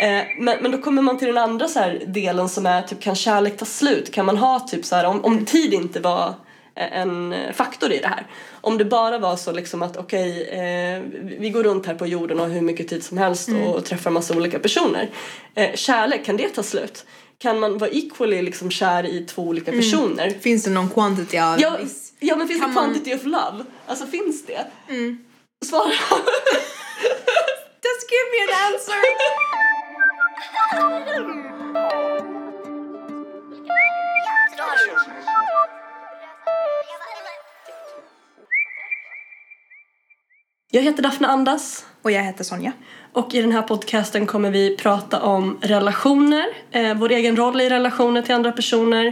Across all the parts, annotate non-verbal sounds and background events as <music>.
Eh, men, men då kommer man till den andra så delen som är typ kan kärlek ta slut? Kan man ha typ så här om, om tid inte var en faktor i det här. Om det bara var så liksom att okej, okay, eh, vi går runt här på jorden och har hur mycket tid som helst mm. och träffar massa olika personer. Eh, kärlek, kan det ta slut? Kan man vara equally liksom kär i två olika mm. personer? Finns det någon quantity av ja, viss... Ja men finns kan det quantity man... of love? Alltså finns det? Mm. Svara. <laughs> Just give me an answer! <laughs> Jag heter Daphne Andas. Och jag heter Sonja. Och i den här podcasten kommer vi prata om relationer, eh, vår egen roll i relationer till andra personer,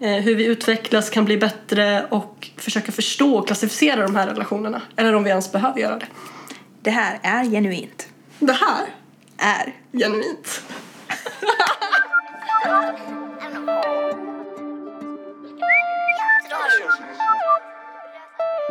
eh, hur vi utvecklas, kan bli bättre och försöka förstå och klassificera de här relationerna. Eller om vi ens behöver göra det. Det här är genuint. Det här är genuint.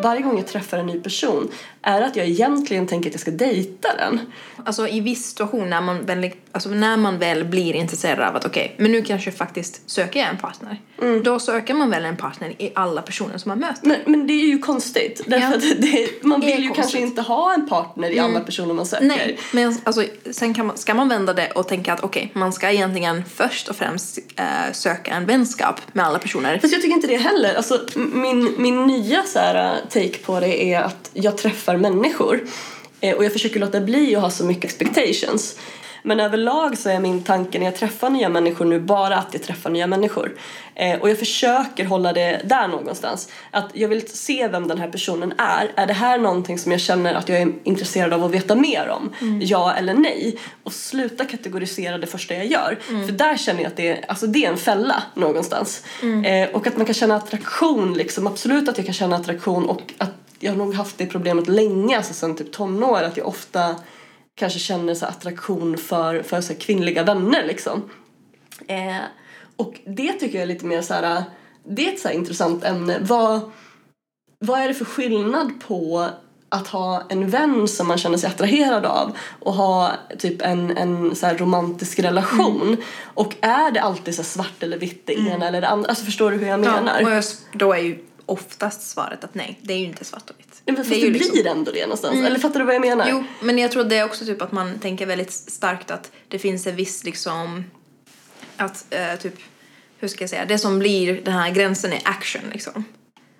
varje gång jag träffar en ny person är att jag egentligen tänker att jag ska dejta den. Alltså i viss situation när man väl, alltså när man väl blir intresserad av att okej, okay, men nu kanske faktiskt söker jag en partner. Mm. Då söker man väl en partner i alla personer som man möter. Men, men det är ju konstigt. Därför ja. att det, man vill ju konstigt. kanske inte ha en partner i mm. alla personer man söker. Nej, men alltså, sen kan man, ska man vända det och tänka att okej, okay, man ska egentligen först och främst äh, söka en vänskap med alla personer. Fast jag tycker inte det heller. Alltså min, min nya så här, take på det är att jag träffar människor eh, och jag försöker låta bli att ha så mycket expectations. Men överlag så är min tanke när jag träffar nya människor nu bara att jag träffar nya människor. Eh, och jag försöker hålla det där någonstans. Att jag vill se vem den här personen är. Är det här någonting som jag känner att jag är intresserad av att veta mer om? Mm. Ja eller nej? Och sluta kategorisera det första jag gör. Mm. För där känner jag att det är, alltså det är en fälla någonstans. Mm. Eh, och att man kan känna attraktion liksom. Absolut att jag kan känna attraktion och att jag har nog haft det problemet länge, alltså sen typ tonår, att jag ofta kanske känner så attraktion för, för så kvinnliga vänner liksom. Eh, och det tycker jag är lite mer så här, det är ett så intressant ämne. Vad, vad är det för skillnad på att ha en vän som man känner sig attraherad av och ha typ en, en så romantisk relation. Mm. Och är det alltid så svart eller vitt det mm. ena eller det andra? Alltså förstår du hur jag menar? Ja, och då är ju oftast svaret att nej, det är ju inte svart och vitt. Ja, fast det, det blir liksom... ändå det någonstans. Mm. Eller fattar du vad jag menar? Jo, men jag tror det är också typ att man tänker väldigt starkt att det finns en viss liksom att uh, typ hur ska jag säga, det som blir den här gränsen är action liksom.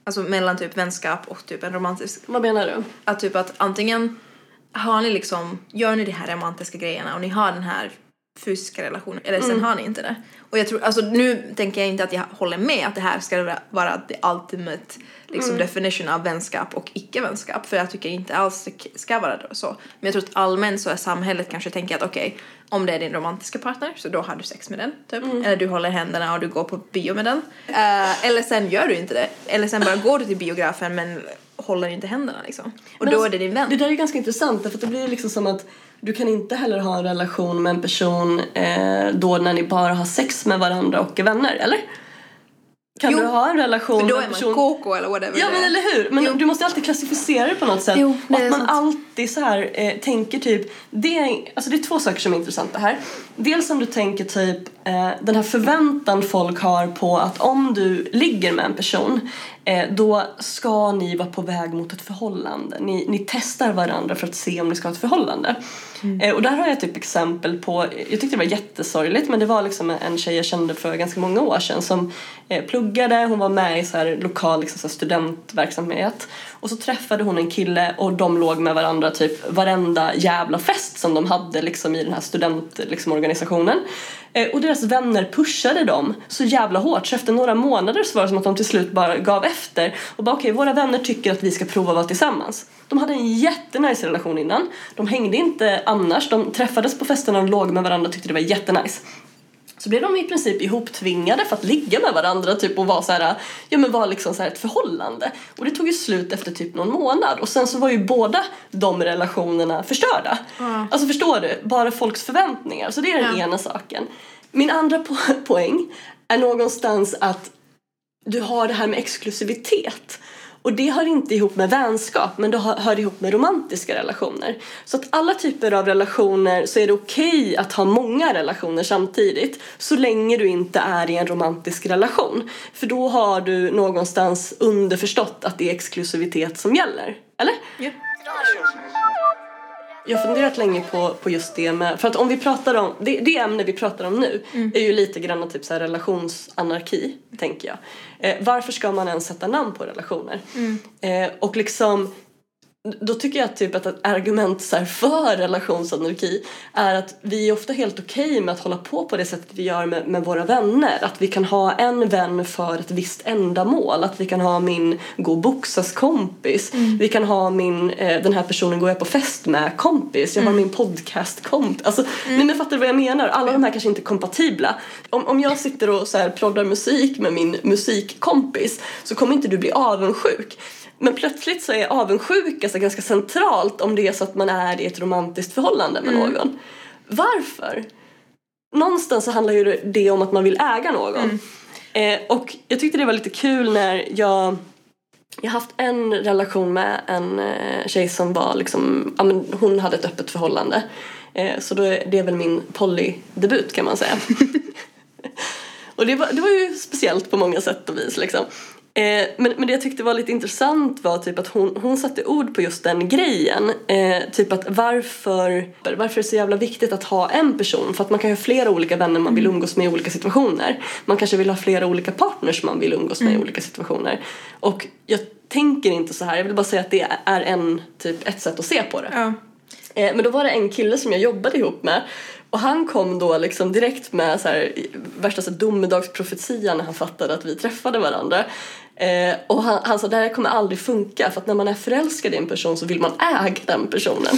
Alltså mellan typ vänskap och typ en romantisk. Vad menar du? Att typ att antingen har ni liksom, gör ni de här romantiska grejerna och ni har den här fysiska relationer eller sen mm. har ni inte det. Och jag tror, alltså nu tänker jag inte att jag håller med att det här ska vara the ultimate liksom mm. definition av vänskap och icke-vänskap för jag tycker inte alls det ska vara så. Men jag tror att allmänt så är samhället kanske tänker att okej, okay, om det är din romantiska partner så då har du sex med den typ. Mm. Eller du håller händerna och du går på bio med den. Uh, eller sen gör du inte det. Eller sen bara går du till biografen men håller inte händerna liksom. Och men då alltså, är det din vän. Det där är ju ganska intressant för det blir liksom som att du kan inte heller ha en relation med en person eh, då när ni bara har sex med varandra och är vänner, eller? Kan jo, du ha en relation för då är man KK eller whatever Ja men eller hur, men jo. du måste alltid klassificera det på något sätt. Jo, och att man sant. alltid så här eh, tänker typ, det är, alltså det är två saker som är intressanta här. Dels om du tänker typ eh, den här förväntan folk har på att om du ligger med en person eh, då ska ni vara på väg mot ett förhållande. Ni, ni testar varandra för att se om ni ska ha ett förhållande. Mm. Eh, och där har jag typ exempel på, jag tyckte det var jättesorgligt men det var liksom en tjej jag kände för ganska många år sedan som eh, pluggade, hon var med i så här lokal liksom, så studentverksamhet och så träffade hon en kille och de låg med varandra typ varenda jävla fest som de hade liksom i den här studentorganisationen. Liksom, Eh, och deras vänner pushade dem så jävla hårt så efter några månader så var det som att de till slut bara gav efter och bara okej, okay, våra vänner tycker att vi ska prova att vara tillsammans. De hade en jättenice relation innan. De hängde inte annars. De träffades på festerna och låg med varandra och tyckte det var jättenice. Så blev de i princip ihoptvingade för att ligga med varandra typ och vara så här, ja men vara liksom så ett förhållande. Och det tog ju slut efter typ någon månad och sen så var ju båda de relationerna förstörda. Mm. Alltså förstår du? Bara folks förväntningar. Så det är den mm. ena saken. Min andra po poäng är någonstans att du har det här med exklusivitet. Och det hör inte ihop med vänskap men det hör, ihop med romantiska relationer. Så att alla typer av relationer så är det okej att ha många relationer samtidigt så länge du inte är i en romantisk relation. För då har du någonstans underförstått att det är exklusivitet som gäller. Eller? Ja. Jag har funderat länge på, på just det med, för att om vi pratar om, det, det ämne vi pratar om nu är ju lite grann typ så här relationsanarki, tänker jag. Eh, varför ska man ens sätta namn på relationer? Eh, och liksom, då tycker jag typ att ett argument så för relationsanarki är att vi är ofta helt okej med att hålla på på det sättet vi gör med, med våra vänner. Att vi kan ha en vän för ett visst ändamål. Att vi kan ha min gå boxas kompis. Vi kan ha min, eh, den här personen går jag på fest med kompis. Jag har min podcast kompis. Alltså, nej, men fattar du vad jag menar? Alla de här kanske inte är kompatibla. Om, om jag sitter och så här proddar musik med min musikkompis så kommer inte du bli avundsjuk. Men plötsligt så är avundsjuka så ganska centralt om det är så att man är i ett romantiskt förhållande med någon. Varför? Någonstans så handlar ju det om att man vill äga någon. Eh, och jag tyckte det var lite kul när jag jag har haft en relation med en eh, tjej som var liksom, ja men hon hade ett öppet förhållande. Eh, så då är det är väl min polydebut kan man säga. <laughs> Och det var, det var ju speciellt på många sätt och vis liksom. Eh, men, men det jag tyckte var lite intressant var typ att hon, hon satte ord på just den grejen. Eh, typ att varför, varför är det så jävla viktigt att ha en person? För att man kan ha flera olika vänner man vill umgås med i olika situationer. Man kanske vill ha flera olika partners man vill umgås med i olika situationer. Och jag tänker inte så här, jag vill bara säga att det är en, typ ett sätt att se på det. Ja. Eh, Men då var det en kille som jag jobbade ihop med och han kom då liksom direkt med så här, värsta så här domedagsprofetia när han fattade att vi träffade varandra. Eh, och han, han sa det här kommer aldrig funka för att när man är förälskad i en person så vill man äga den personen.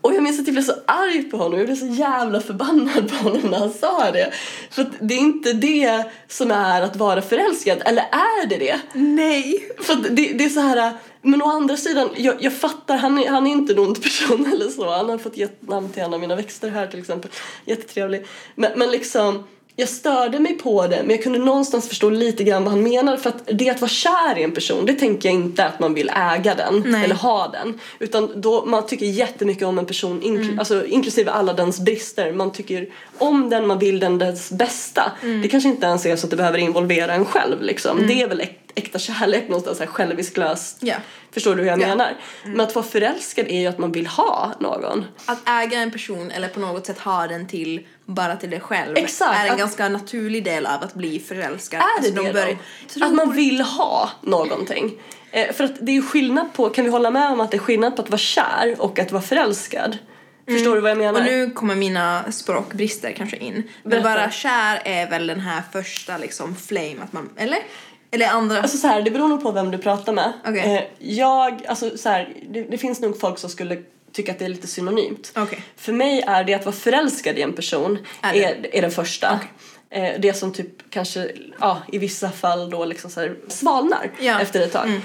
Och jag minns att jag blev så arg på honom, jag blev så jävla förbannad på honom när han sa det. För det är inte det som är att vara förälskad, eller är det det? Nej. För det, det är så här, men å andra sidan, jag, jag fattar, han är, han är inte en ond person <laughs> eller så. Han har fått gett namn till en av mina växter här till exempel. Jättetrevlig. Men, men liksom, jag störde mig på det men jag kunde någonstans förstå lite grann vad han menar för att det att vara kär i en person det tänker jag inte att man vill äga den Nej. eller ha den. Utan då man tycker jättemycket om en person inkl- alltså, inklusive alla dens brister. Man tycker om den, man vill den dess bästa. Det kanske inte ens är så att det behöver involvera en själv liksom. Det är väl äkta kärlek någonstans så här själviskt löst Ja. förstår du hur jag Ja. menar men att vara förälskad är ju att man vill ha någon Att äga en person eller på något sätt ha den till bara till dig själv Exakt, är en att- ganska naturlig del av att bli förälskad. Är det Alltså, de det börjar- då? Att man vill ha någonting. Eh, för att det är ju skillnad på, kan vi hålla med om att det är skillnad på att vara kär och att vara förälskad? Förstår du vad jag menar? Och nu kommer mina språkbrister kanske in. Men Berätta. bara kär är väl den här första liksom flame att man, eller? Eller andra? Alltså så här, det beror nog på vem du pratar med. Okej. Eh, jag, alltså så här, det, det finns nog folk som skulle tycka att det är lite synonymt. Okej. För mig är det att vara förälskad i en person Är det? är, är den första. Eh, det som typ kanske, ja i vissa fall då liksom så svalnar Ja. efter ett tag. Eh,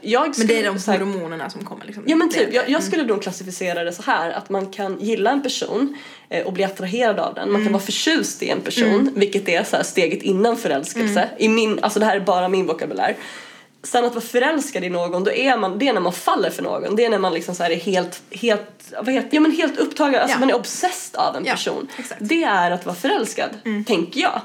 jag Men det skulle är de här- hormonerna som kommer liksom. Ja men typ, jag, jag skulle nog klassificera det så här att man kan gilla en person eh, och bli attraherad av den. Man kan vara förtjust i en person, vilket är så steget innan förälskelse. I min, alltså det här är bara min vokabulär. Sen att vara förälskad i någon, då är man, det är när man faller för någon. Det är när man liksom så är helt, helt, vad heter, ja men helt upptagen, alltså Ja. man är obsessed av en Ja, person. exakt. Det är att vara förälskad, tänker jag.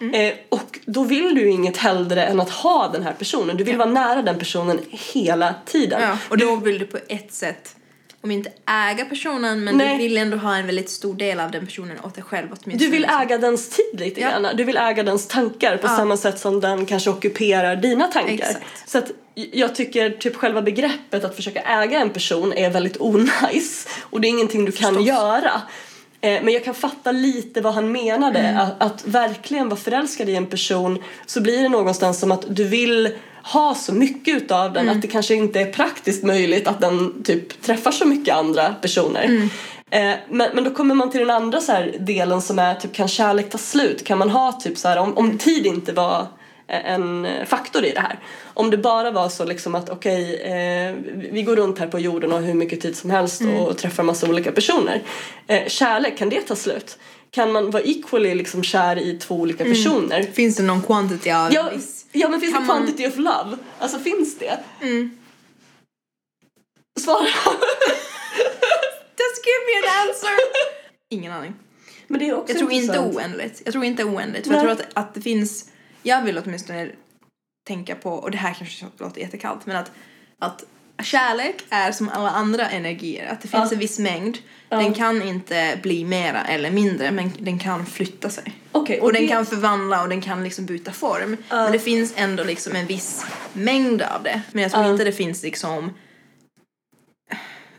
Eh, och då vill du ju inget hellre än att ha den här personen. Du vill vara nära den personen hela tiden. Ja, och då vill du på ett sätt, om inte äga personen, men Nej. du vill ändå ha en väldigt stor del av den personen åt dig själv åtminstone. Du vill äga dens tid lite Ja. grann. Du vill äga dens tankar på Ja. samma sätt som den kanske ockuperar dina tankar. Exakt. Så att jag tycker typ själva begreppet att försöka äga en person är väldigt onajs <laughs> och det är ingenting du kan Förstås. göra. Eh, Men jag kan fatta lite vad han menade. Mm. Att, att verkligen vara förälskad i en person så blir det någonstans som att du vill ha så mycket utav den Mm. att det kanske inte är praktiskt möjligt att den typ träffar så mycket andra personer. Mm. Eh, men, men då kommer man till den andra så delen som är typ kan kärlek ta slut? Kan man ha typ så här om, om tid inte var en faktor i det här. Om det bara var så liksom att okej, eh, vi går runt här på jorden och har hur mycket tid som helst och träffar massa olika personer. Eh, kärlek, kan det ta slut? Kan man vara equally liksom kär i två olika personer? Finns det någon quantity av Ja, viss Ja men finns Kan det man- quantity of love? Alltså finns det? Svara. Just give me an answer! Ingen aning. men det är också Jag tror inte intressant. oändligt. Jag tror inte oändligt. För Nej. jag tror att, att det finns, jag vill åtminstone tänka på, och det här kanske låter jättekallt, men att, att kärlek är som alla andra energier. Att det finns Ja. en viss mängd. Den kan inte bli mera eller mindre, men den kan flytta sig. Okej, Och, den det- kan förvandla och den kan liksom byta form. Ja. Men det finns ändå liksom en viss mängd av det. Men jag tror Ja. inte det finns liksom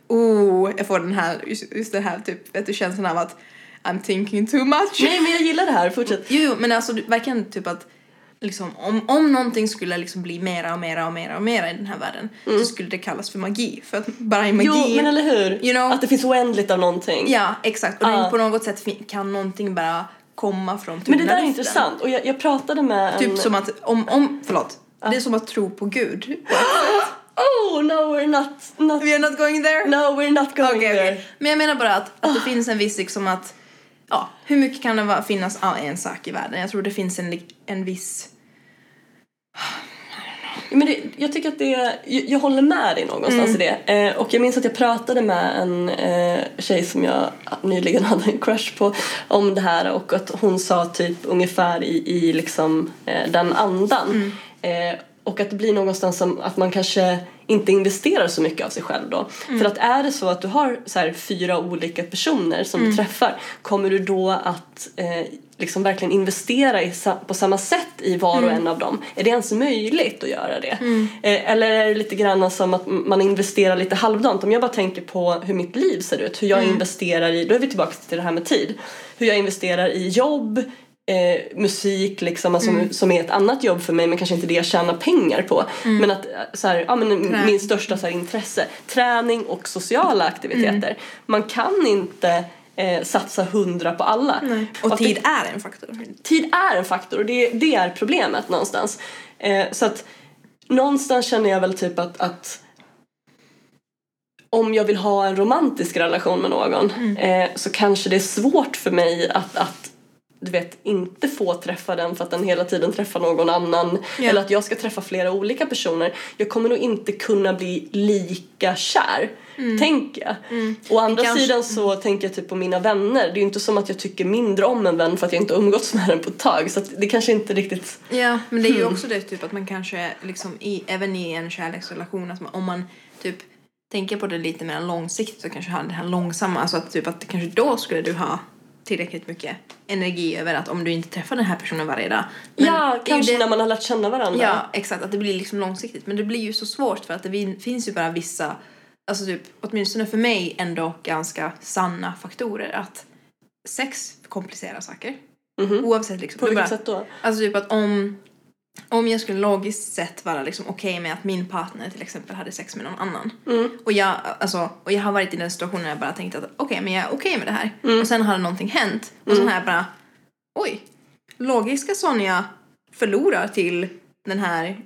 Oh, jag får den här, just, just det här typ, vet du känslan av att I'm thinking too much. Nej men jag gillar det här, fortsätt. Jo, jo, men alltså verkligen typ att liksom, om, om någonting skulle liksom bli mera och mera och mera och mera i den här världen så skulle det kallas för magi. För att bara i magi... Mm. Jo men eller hur? You know? Att det finns oändligt av någonting. Ja, exakt. Och den, på något sätt kan någonting bara komma från Men tunna det där är intressant och jag, jag pratade med en... Typ som att, om, om, förlåt. Det är som att tro på Gud. <gasps> Oh no we're not, not We are not going there? No we're not going Okej, there. okej. Men jag menar bara att, att det finns en viss liksom att, ja, hur mycket kan det finnas av en sak i världen? Jag tror det finns en, en viss, Men det, jag tycker att det, jag, jag håller med dig någonstans Mm. i det. Eh, och jag minns att jag pratade med en eh, tjej som jag nyligen <laughs> hade en crush på om det här och att hon sa typ ungefär i, i liksom eh, den andan. Mm. Eh, och att det blir någonstans som att man kanske inte investerar så mycket av sig själv då. Mm. För att är det så att du har så fyra olika personer som Mm. du träffar kommer du då att eh, liksom verkligen investera i, på samma sätt i var och Mm. en av dem? Är det ens möjligt att göra det? Eh, eller är det lite grann som att man investerar lite halvdant? Om jag bara tänker på hur mitt liv ser ut, hur jag Mm. investerar i, då är vi tillbaka till det här med tid. Hur jag investerar i jobb, eh, musik liksom, alltså, Mm. som är ett annat jobb för mig men kanske inte det jag tjänar pengar på. Men att eh, så här, ja, men min största så här, intresse, träning och sociala aktiviteter. Mm. Man kan inte eh, satsa hundra på alla. och att det- tid är en faktor. tid är en faktor och det, det är problemet någonstans. Eh, så att någonstans känner jag väl typ att, att om jag vill ha en romantisk relation med någon Mm. eh, så kanske det är svårt för mig att, att du vet, inte få träffa den för att den hela tiden träffar någon annan. Ja. Eller att jag ska träffa flera olika personer. Jag kommer nog inte kunna bli lika kär. Tänker jag. Å andra kanske- sidan så tänker jag typ på mina vänner. Det är ju inte som att jag tycker mindre om en vän för att jag inte umgåtts med den på ett tag. Så det kanske inte riktigt... Ja, men det är ju Hmm. också det typ att man kanske liksom i, även i en kärleksrelation, att man, om man typ tänker på det lite mer långsiktigt så kanske ha det här långsamma, alltså att typ att kanske då skulle du ha tillräckligt mycket energi över att om du inte träffar den här personen varje dag. Ja, kanske det- när man har lärt känna varandra. Ja, exakt. Att det blir liksom långsiktigt. Men det blir ju så svårt för att det finns ju bara vissa, alltså typ åtminstone för mig ändå ganska sanna faktorer att sex komplicerar saker. Mhm. Oavsett liksom. På vilket bara- sätt då? Alltså typ att om, om jag skulle logiskt sett vara liksom okej med att min partner till exempel hade sex med någon annan. Mm. Och, jag, alltså, och jag har varit i den situationen där jag bara tänkt att okej men jag är okej med det här. Mm. Och sen har någonting hänt. Och så här bara oj. Logiska Sonja förlorar till den här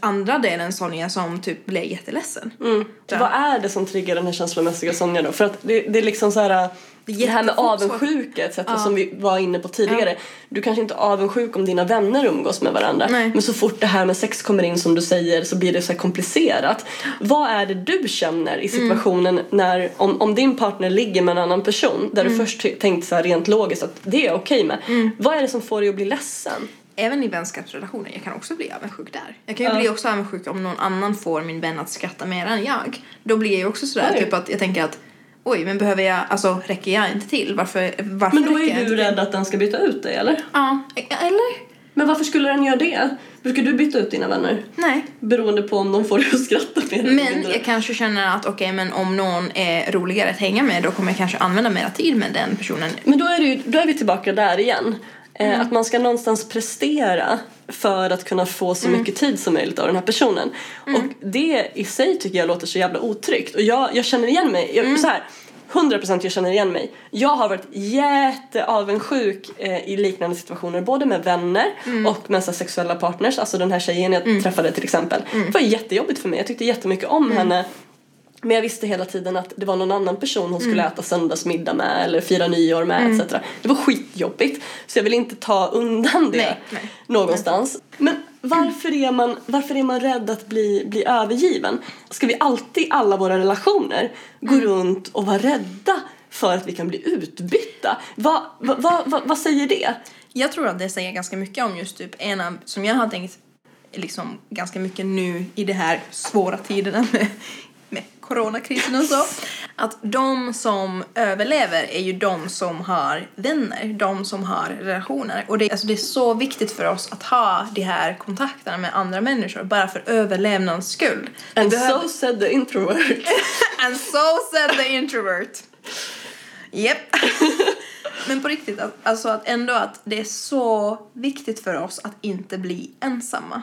andra delen Sonja som typ blev jätteledsen. Mm. Ja. Vad är det som triggar den här känslomässiga Sonja då? För att det, det är liksom så här... Det är Det här med avundsjuka etc. Ja. som vi var inne på tidigare. Du kanske inte är avundsjuk om dina vänner umgås med varandra. Nej. Men så fort det här med sex kommer in som du säger så blir det så komplicerat. Vad är det du känner i situationen när om, om din partner ligger med en annan person där du först ty- tänkt så rent logiskt att det är jag okej med. Vad är det som får dig att bli ledsen? Även i vänskapsrelationer, jag kan också bli avundsjuk där. Jag kan ju Ja. bli också avundsjuk om någon annan får min vän att skratta mer än jag. Då blir jag ju också sådär Oj. typ att jag tänker att oj, men behöver jag, alltså räcker jag inte till? Varför, varför Men då är du rädd att den ska byta ut dig eller? Ja, eller? Men varför skulle den göra det? Brukar du byta ut dina vänner? Nej. Beroende på om de får dig att skratta mer eller Men mindre. jag kanske känner att okej, men om någon är roligare att hänga med då kommer jag kanske använda mera tid med den personen. Men då är, det ju, då är vi tillbaka där igen. Eh, Mm. Att man ska någonstans prestera för att kunna få så Mm. mycket tid som möjligt av den här personen. Och det i sig tycker jag låter så jävla otryggt. Och jag, jag känner igen mig. Jag, Mm. så här, 100% jag känner igen mig. Jag har varit jätteavundsjuk eh, i liknande situationer både med vänner Mm. och med så sexuella partners. Alltså den här tjejen jag träffade till exempel. Mm. Det var jättejobbigt för mig. Jag tyckte jättemycket om henne. Men jag visste hela tiden att det var någon annan person hon skulle äta söndagsmiddag med eller fira nyår med etc. Det var skitjobbigt. Så jag vill inte ta undan det Nej, nej. någonstans. Men varför är man, varför är man rädd att bli, bli övergiven? Ska vi alltid i alla våra relationer gå runt och vara rädda för att vi kan bli utbytta? Va, va, va, va, vad säger det? Jag tror att det säger ganska mycket om just typ av, som jag har tänkt liksom ganska mycket nu i de här svåra tiderna med coronakrisen och så. Att de som överlever är ju de som har vänner, de som har relationer. Och det, alltså det är så viktigt för oss att ha de här kontakterna med andra människor bara för överlevnadens skull. And behöver- so said the introvert. <laughs> And so said the introvert. Japp. <laughs> Men på riktigt, alltså att ändå att det är så viktigt för oss att inte bli ensamma.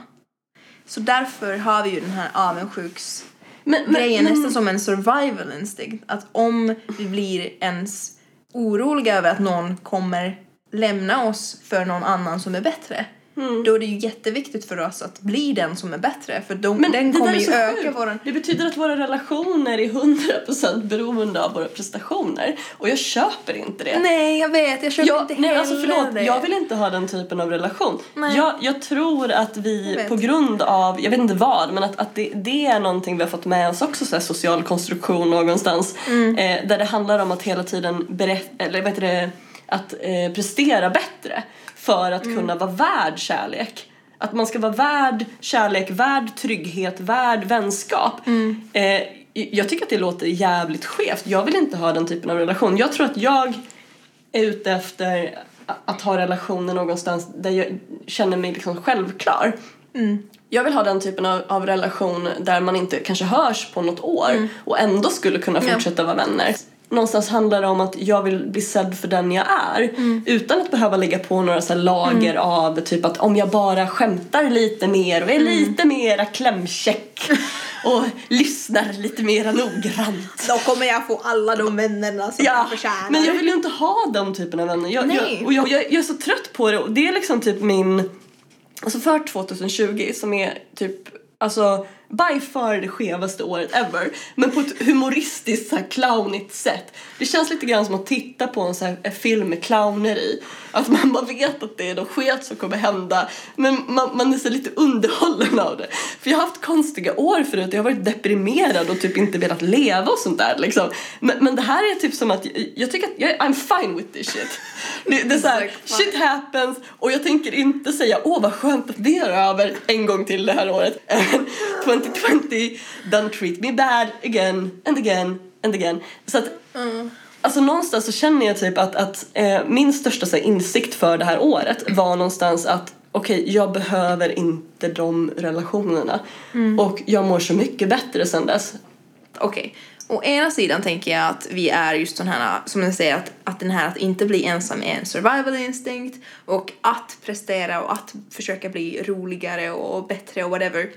Så därför har vi ju den här avundsjuks Men, men, grejen men, nästan som en survival instinct. Att om vi blir ens oroliga över att någon kommer lämna oss för någon annan som är bättre. Mm. Då är det ju jätteviktigt för oss att bli den som är bättre. För de, men den kommer ju öka sjukt. våran... Det betyder att våra relationer är 100% beroende av våra prestationer. Och jag köper inte det. Nej, jag vet. Jag köper Jag, inte nej, heller alltså förlåt, det. jag vill inte ha den typen av relation. Nej. Jag, jag tror att vi på grund av, jag vet inte vad, men att, att det, det är någonting vi har fått med oss också, så här social konstruktion någonstans. Mm. Eh, där det handlar om att hela tiden berätt, eller vad heter det, att eh, prestera bättre för att Mm. kunna vara värd kärlek. Att man ska vara värd kärlek, värd trygghet, värd vänskap. Mm. Eh, jag tycker att det låter jävligt skevt. Jag vill inte ha den typen av relation. Jag tror att jag är ute efter att ha relationer någonstans där jag känner mig liksom självklar. Jag vill ha den typen av, av relation där man inte kanske hörs på något år och ändå skulle kunna Ja. fortsätta vara vänner. Någonstans handlar det om att jag vill bli sedd för den jag är utan att behöva lägga på några så lager av typ att om jag bara skämtar lite mer och är lite mera klämkäck och lyssnar lite mera noggrant. Då kommer jag få alla de vännerna som Ja, jag förtjänar. men jag vill ju inte ha den typen av vänner. Jag, Nej. jag, och jag, jag, jag är så trött på det och det är liksom typ min... Alltså för 2020 som är typ, alltså by far det skevaste året ever. Men på ett humoristiskt så här clownigt sätt. Det känns lite grann som att titta på en, så här, en film med clowner i. Att man bara vet att det är något sket som kommer hända. Men man, man är så lite underhållen av det. För jag har haft konstiga år förut. Jag har varit deprimerad och typ inte velat leva och sånt där liksom. Men, men det här är typ som att jag, jag tycker att jag, I'm fine with this shit. Det, det är såhär, Like, shit happens och jag tänker inte säga åh vad skönt att det är över en gång till det här året. <laughs> 2020, don't treat me bad again and again and again. Så att Alltså någonstans så känner jag typ att, att eh, min största så här, insikt för det här året var någonstans att okej, jag behöver inte de relationerna. Och jag mår så mycket bättre sen dess. Okej. Å ena sidan tänker jag att vi är just sån här, som jag säger, att, att den här att inte bli ensam är en survival instinct och att prestera och att försöka bli roligare och bättre och whatever.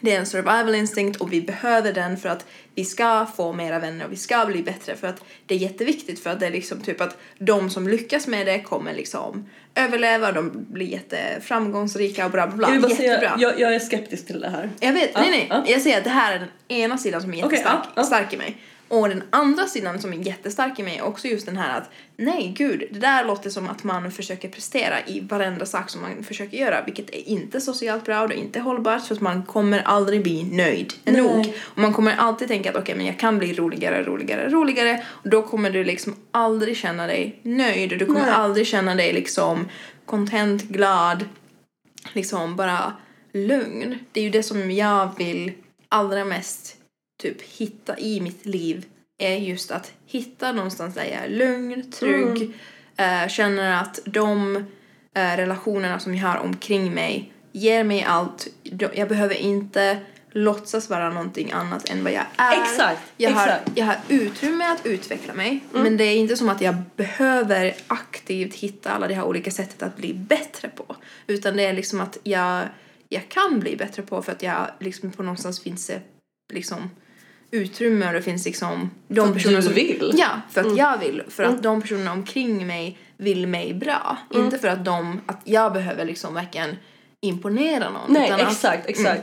Det är en survival instinct och vi behöver den för att vi ska få mera vänner och vi ska bli bättre för att det är jätteviktigt för att det är liksom typ att de som lyckas med det kommer liksom överleva, de blir jätteframgångsrika och bla bla bla. Jag Jättebra. säga, jag, jag är skeptisk till det här. Jag vet, Ja, nej nej. ja. Jag säger att det här är den ena sidan som är jättestark ja, ja. stark i mig. Och den andra sidan som är jättestark i mig är också just den här att nej gud, det där låter som att man försöker prestera i varenda sak som man försöker göra vilket är inte socialt bra och det är inte hållbart för att man kommer aldrig bli nöjd Nej. nog. Och man kommer alltid tänka att okej men jag kan bli roligare, roligare, roligare och då kommer du liksom aldrig känna dig nöjd och du kommer Nej. aldrig känna dig liksom content, glad, liksom bara lugn. Det är ju det som jag vill allra mest typ hitta i mitt liv är just att hitta någonstans där jag är lugn, trygg, eh, känner att de eh, relationerna som jag har omkring mig ger mig allt. Jag behöver inte låtsas vara någonting annat än vad jag är. Exakt, Jag har, exakt. jag har utrymme att utveckla mig men det är inte som att jag behöver aktivt hitta alla de här olika sättet att bli bättre på. Utan det är liksom att jag, jag kan bli bättre på för att jag liksom på någonstans finns det liksom utrymme och det finns liksom de För personer som vill. Ja, för att jag vill. För att de personerna omkring mig vill mig bra. Mm. Inte för att de, att jag behöver liksom verkligen imponera någon. Nej, utan att- exakt, exakt.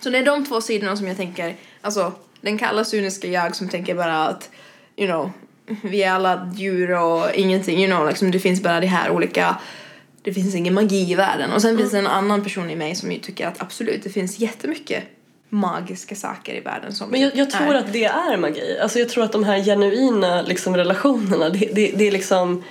så det är de två sidorna som jag tänker, alltså den kalla cyniska jag som tänker bara att, you know, vi är alla djur och ingenting, you know, liksom det finns bara de här olika det finns ingen magi i världen. Och sen finns det en annan person i mig som ju tycker att absolut, det finns jättemycket magiska saker i världen som Men jag, typ jag tror är- att det är magi. Alltså jag tror att de här genuina liksom, relationerna, det, det, det är liksom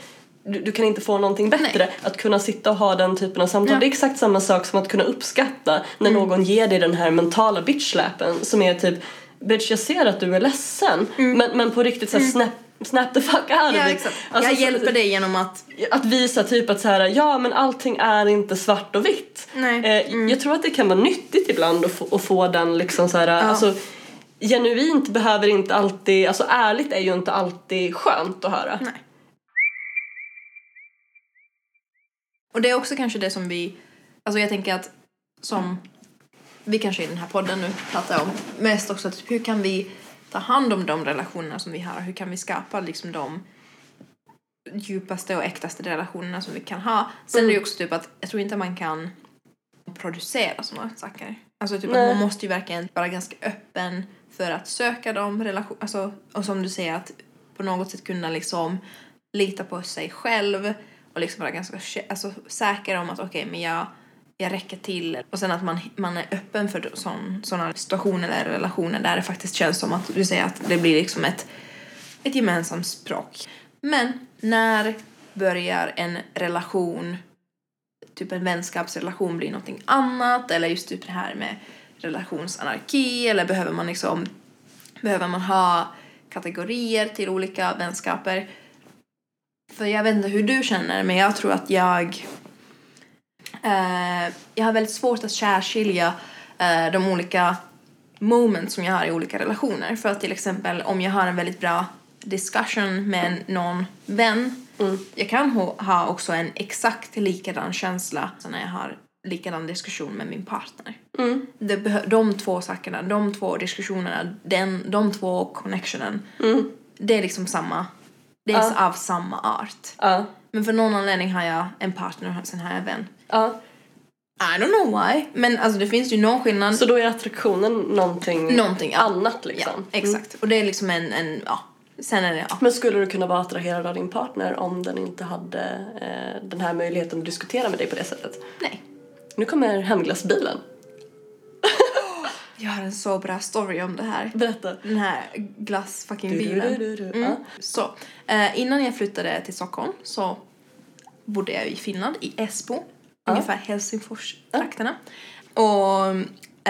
du, du kan inte få någonting bättre. Nej. Att kunna sitta och ha den typen av samtal. Ja. Mm. Det är exakt samma sak som att kunna uppskatta när någon ger dig den här mentala bitchsläpen som är typ Bitch jag ser att du är ledsen men, men på riktigt såhär snap, snap the fuck out of Mm. Ja, it. Alltså, jag hjälper dig genom att... att visa typ att så här, ja men allting är inte svart och vitt. Nej. Mm. Eh, Jag tror att det kan vara nyttigt ibland att få, att få den liksom så här, alltså genuint behöver inte alltid, alltså ärligt är ju inte alltid skönt att höra. Nej. Och det är också kanske det som vi... Alltså jag tänker att som vi kanske i den här podden nu pratar om mest också att hur kan vi ta hand om de relationerna som vi har? Hur kan vi skapa liksom de djupaste och äktaste relationerna som vi kan ha? Sen är det ju också typ att jag tror inte man kan producera sådana saker. Alltså typ Nej. att man måste ju verkligen vara ganska öppen för att söka de relationer, alltså, och som du säger att på något sätt kunna liksom lita på sig själv och liksom vara ganska alltså, säker om att okej men jag, jag räcker till. Och sen att man, man är öppen för sådana situationer eller relationer där det faktiskt känns som att du säger att det blir liksom ett, ett gemensamt språk. Men när börjar en relation typ en vänskapsrelation blir någonting annat? Eller just typ det här med relationsanarki? Eller behöver man liksom behöver man ha kategorier till olika vänskaper? För jag vet inte hur du känner men jag tror att jag eh, jag har väldigt svårt att särskilja eh, de olika moments som jag har i olika relationer för att till exempel om jag har en väldigt bra discussion med någon vän jag kan ha, också en exakt likadan känsla som när jag har likadan diskussion med min partner. Mm. De två sakerna, de två diskussionerna, den, de två connectionen, det är liksom samma, det är Ja. av samma art. Ja. Men för någon anledning har jag en partner och sen har jag en vän. Ja. I don't know why, men alltså det finns ju någon skillnad. Så då är attraktionen någonting, Någonting, ja. annat ja, liksom. exakt. Och det är liksom en, en, ja, sen är det, ja. Men skulle du kunna vara attraherad av din partner om den inte hade eh, den här möjligheten att diskutera med dig på det sättet? Nej. Nu kommer hemglassbilen. Jag har en så bra story om det här. Berätta. Den här glass fucking bilen. du, du, du. Mm. Så, eh, innan jag flyttade till Stockholm så bodde jag i Finland, i Esbo. Ungefär Helsingfors-trakterna. Och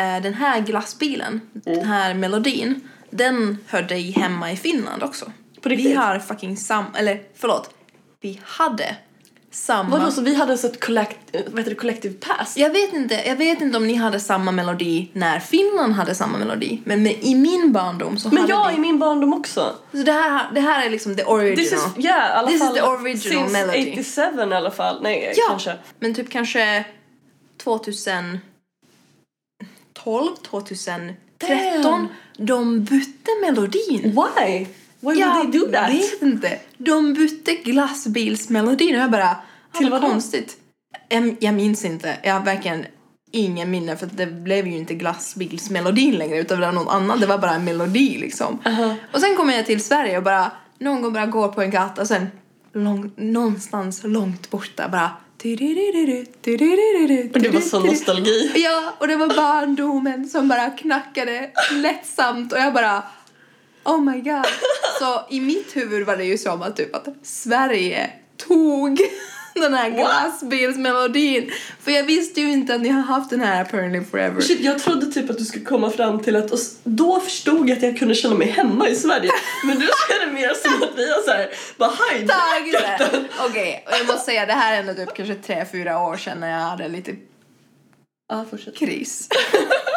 eh, den här glassbilen, Mm. den här melodin, den hörde i hemma i Finland också. På vi riktigt? har fucking sam... Eller förlåt. Vi hade samma... Vadå, så vi hade så ett collect, vad heter det, collective past? Jag vet inte, jag vet inte om ni hade samma melodi när Finland hade samma melodi. Men med, i min barndom så Men hade jag vi... i min barndom också. Så det här, det här är liksom the original. This is, yeah, i alla This is fall. the original since melody. 87 i alla fall. Nej, ja, kanske. men typ kanske 2012, 2013, Damn. de bytte melodin. Why? Why would they do that? vet inte. De bytte glassbilsmelodin och jag bara, Till till vad vadå? konstigt. Jag, jag minns inte, jag har verkligen ingen minne för det blev ju inte glassbilsmelodin längre utan det var någon annan, det var bara en melodi liksom. Uh-huh. Och sen kommer jag till Sverige och bara, någon gång bara går på en gata och sen lång, någonstans långt borta bara Och det var så nostalgi. Ja, och det var barndomen som bara knackade lättsamt och jag bara Oh my god. Så i mitt huvud var det ju som att typ att Sverige tog <laughs> den här glassbilsmelodin. För jag visste ju inte att ni har haft den här apparently forever. Shit, jag trodde typ att du skulle komma fram till att, och då förstod jag att jag kunde känna mig hemma i Sverige. Men nu är det mer som att vi har såhär, bara hijackat. Okej, och jag måste säga det här är ändå typ kanske tre, fyra år sedan när jag hade lite Ja, fortsätt. kris.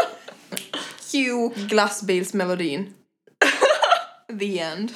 <laughs> Cue glassbilsmelodin. The end.